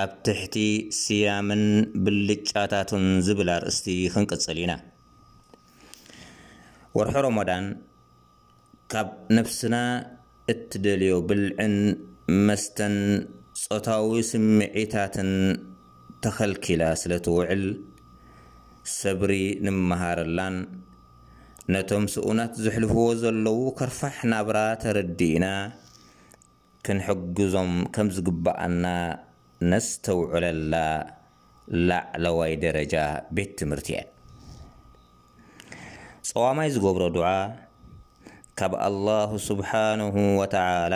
ኣብ ትሕቲ ስያምን ብልጫታቱን ዝብል ኣርእስቲ ክንቅጽል ኢና። ወርሒ ሮሞዳን ካብ ነብስና እትደልዮ ብልዕን መስተን ጾታዊ ስምዒታትን ተኸልኪላ ስለ ትውዕል ሰብሪ ንመሃረላን ነቶም ስኡናት ዘሕልፍዎ ዘለዉ ከርፋሕ ናብራ ተረዲእና ክንሕግዞም ከምዝግባኣና ነስተውዕለላ ላዕለዋይ ደረጃ ቤት ትምህርቲ እያ። ጸዋማይ ዝገብሮ ዱዓ ካብ ኣላሁ ሱብሓነሁ ወተዓላ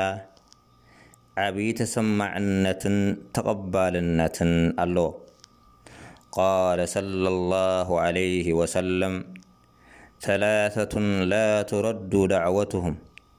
ዓቢ ተሰማዕነትን ተቐባልነትን ኣለዎ። ቃለ ሰለላሁ ዓለይሂ ወሰለም፣ ሰላሰቱን ላ ቱረዱ ደዕወቱሁም፣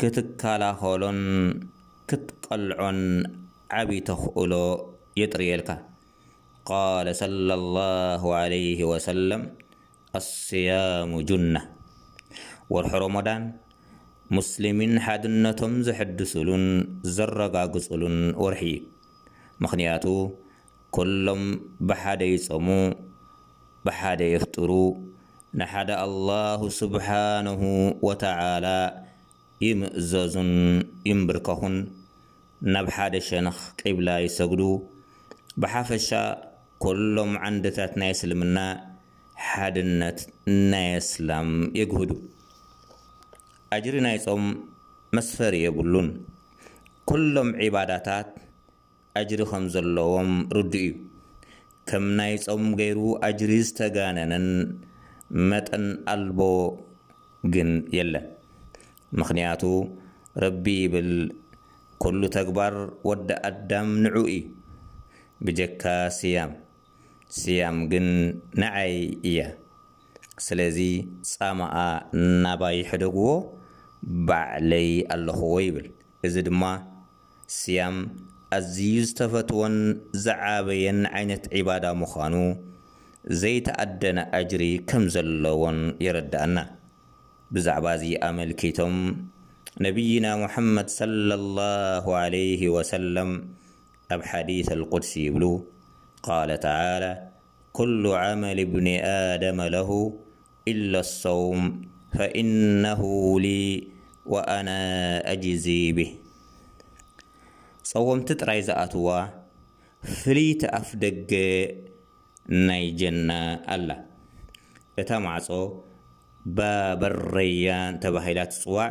ክትከላኸሎን ክትቀልዖን ዓቢ ተኽእሎ የጥርየልካ። ቃለ ሰለላሁ ዓለይሂ ወሰለም፣ ኣስያሙ ጁና፣ ወርሒ ሮሞዳን ሙስሊሚን ሓድነቶም ዘሕድሱሉን ዘረጋግጹሉን ወርሒ እዩ። ምኽንያቱ ኩሎም ብሓደ ይጾሙ፣ ብሓደ የፍጥሩ፣ ንሓደ ኣላሁ ሱብሓነሁ ወተዓላ ይምእዘዙን ይምብርከኹን፣ ናብ ሓደ ሸነኽ ቂብላ ይሰግዱ፣ ብሓፈሻ ኩሎም ዓንድታት ናይ እስልምና ሓድነት ናይ ኣስላም የግህዱ። ኣጅሪ ናይ ጾም መስፈሪ የብሉን፣ ኩሎም ዒባዳታት፣ ኣጅሪ ከም ዘለዎም ርዱእ እዩ። ከም ናይ ጾም ገይሩ ኣጅሪ ዝተጋነነን መጠን ኣልቦ ግን የለን። ምኽንያቱ ረቢ ይብል ኩሉ ተግባር ወዲ ኣዳም ንዑ እዩ ብጀካ ስያም ስያም ግን ንዓይ እያ ስለዚ ጻማኣ ናባይ ሕደግዎ ባዕለይ ኣለኽዎ ይብል እዚ ድማ ስያም ኣዝዩ ዝተፈትወን ዝዓበየን ዓይነት ዒባዳ ምዃኑ፣ ዘይተኣደነ ኣጅሪ ከም ዘለዎን የረድኣና። ብዛዕባ'ዚ ኣመልኪቶም ነብይና ሙሓመድ ሰለላሁ ዓለይሂ ወሰለም ኣብ ሓዲስ ኣልቁድሲ ይብሉ፣ ቃለ ተዓላ፣ ኩሉ ዓመል ብኒ ኣደመ ለሁ ኢላ ሰውም ፈኢነሁ ሊ ወኣና ኣጅዚ ቢህ ጸወምቲ ጥራይ ዝኣትዋ ፍልይቲ ኣፍደገ ናይ ጀና ኣላ። እታ ማዕጾ ባብ ኣር-ረያን ተባሂላ ትጽዋዕ።